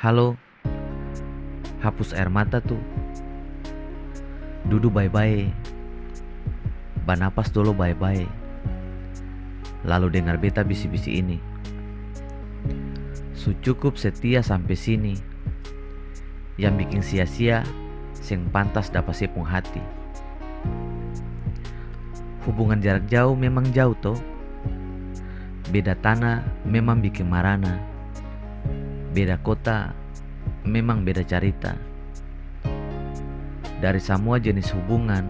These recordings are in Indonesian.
Halo, hapus air mata tuh. Duduk baik-baik. Banapas dulu baik-baik. Lalu dengar beta bisi-bisi ini. Su cukup setia sampai sini. Yang bikin sia-sia, sing pantas dapat sepung hati. Hubungan jarak jauh memang jauh toh. Beda tanah memang bikin marana. Beda kota memang beda cerita. Dari semua jenis hubungan,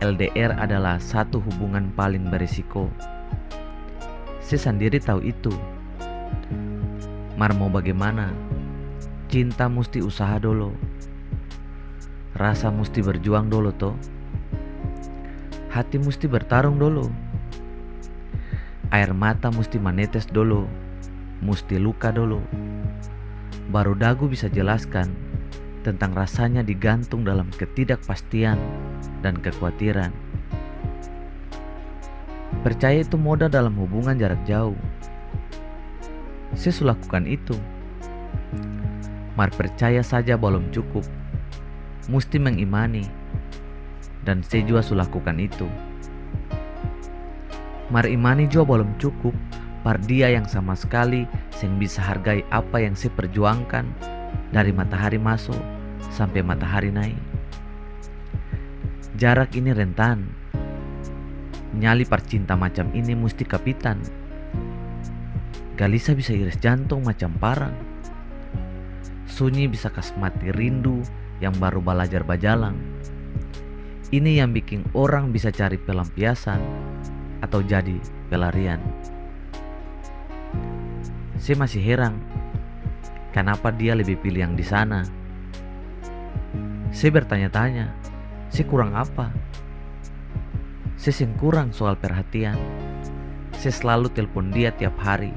LDR adalah satu hubungan paling berisiko. Saya sendiri tahu itu. Mar mau bagaimana? Cinta mesti usaha dulu. Rasa mesti berjuang dulu toh. Hati mesti bertarung dulu. Air mata mesti menetes dulu. Mesti luka dulu. Baru dagu bisa jelaskan tentang rasanya digantung dalam ketidakpastian dan kekhawatiran. Percaya itu modal dalam hubungan jarak jauh. Saya lakukan itu. Mar percaya saja belum cukup. Mesti mengimani. Dan saya juga lakukan itu. Mar imani juga belum cukup. Par dia yang sama sekali yang bisa hargai apa yang saya perjuangkan dari matahari masuk sampai matahari naik. Jarak ini rentan. Nyali percinta macam ini mesti kapitan. Galisa bisa iris jantung macam parang. Sunyi bisa kasmati rindu yang baru belajar bajalang. Ini yang bikin orang bisa cari pelampiasan atau jadi pelarian. Saya masih heran kenapa dia lebih pilih yang di sana. Saya bertanya-tanya, saya kurang apa? Saya sing kurang soal perhatian. Saya selalu telepon dia tiap hari.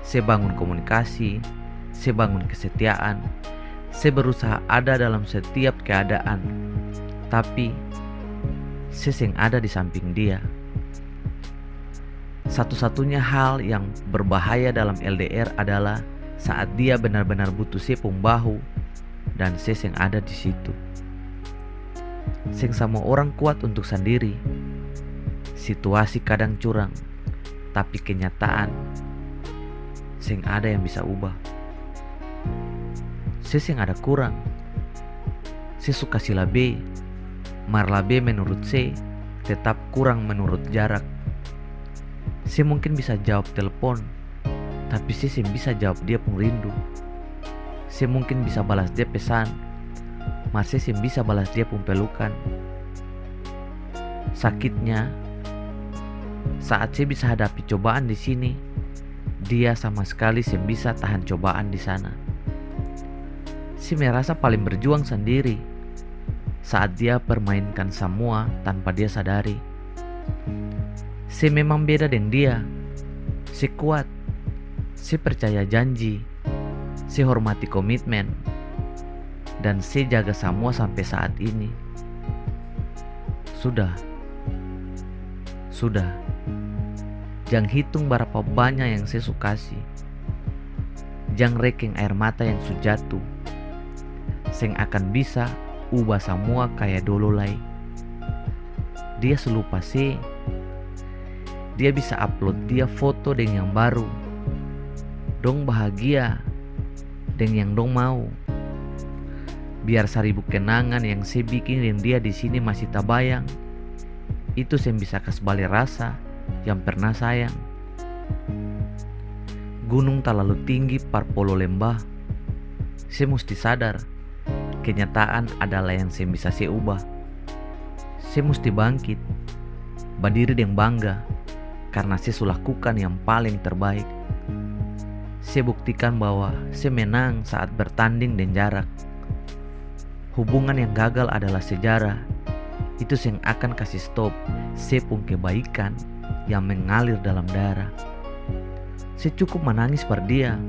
Saya bangun komunikasi, saya bangun kesetiaan. Saya berusaha ada dalam setiap keadaan. Tapi saya sing ada di samping dia. Satu-satunya hal yang berbahaya dalam LDR adalah saat dia benar-benar butuh sepung bahu dan ses yang ada di situ. Sing sama orang kuat untuk sendiri. Situasi kadang curang, tapi kenyataan sing ada yang bisa ubah. Ses yang ada kurang. Saya suka sila B. Marla B menurut C tetap kurang menurut jarak. Saya mungkin bisa jawab telepon, tapi saya bisa jawab dia pun rindu. Saya mungkin bisa balas dia pesan, masih saya bisa balas dia pun pelukan. Sakitnya, saat saya bisa hadapi cobaan di sini, dia sama sekali saya bisa tahan cobaan di sana. Saya merasa paling berjuang sendiri saat dia permainkan semua tanpa dia sadari. Si memang beda dengan dia. Si kuat. Si percaya janji. Si hormati komitmen. Dan si jaga semua sampai saat ini. Sudah. Sudah. Jangan hitung berapa banyak yang saya sukasi. Jangan reking air mata yang sujatuh. Seng akan bisa ubah semua kayak dulu lagi. Dia selupa sih dia bisa upload dia foto dengan yang baru. Dong bahagia dengan yang dong mau. Biar seribu kenangan yang saya bikin dan dia di sini masih tabayang itu saya bisa kasih balik rasa yang pernah sayang. Gunung terlalu tinggi par polo lembah. Saya mesti sadar kenyataan adalah yang saya bisa saya ubah. Saya mesti bangkit berdiri dengan bangga karena saya lakukan yang paling terbaik. Saya buktikan bahwa saya menang saat bertanding dan jarak. Hubungan yang gagal adalah sejarah. Itu yang akan kasih stop sepung kebaikan yang mengalir dalam darah. Saya cukup menangis per dia.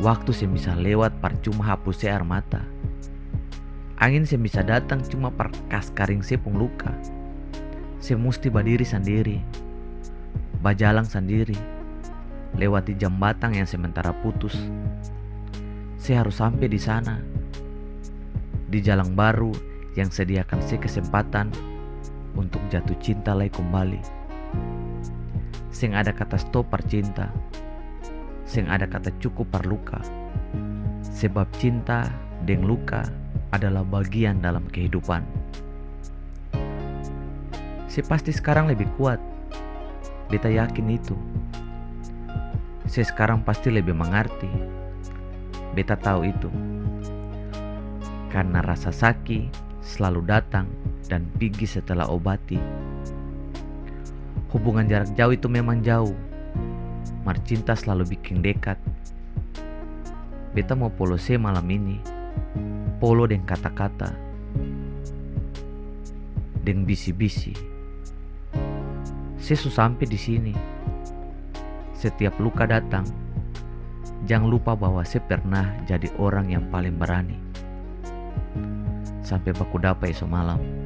Waktu saya bisa lewat percuma hapus air mata. Angin saya bisa datang cuma per kas karing sepung luka. Saya mesti berdiri sendiri bajalang sendiri lewati jembatan yang sementara putus. saya harus sampai di sana. Di jalan baru yang sediakan saya kesempatan untuk jatuh cinta lagi kembali. Sing ada kata stop cinta. Sing ada kata cukup luka. Sebab cinta dan luka adalah bagian dalam kehidupan. Saya pasti sekarang lebih kuat. Beta yakin itu. Saya sekarang pasti lebih mengerti. Beta tahu itu. Karena rasa sakit selalu datang dan pergi setelah obati. Hubungan jarak jauh itu memang jauh. Mar cinta selalu bikin dekat. Beta mau polo se malam ini. Polo dan kata-kata. Dan bisi-bisi. Saya sampai di sini. Setiap luka datang, jangan lupa bahwa saya pernah jadi orang yang paling berani. Sampai baku dapat esok malam.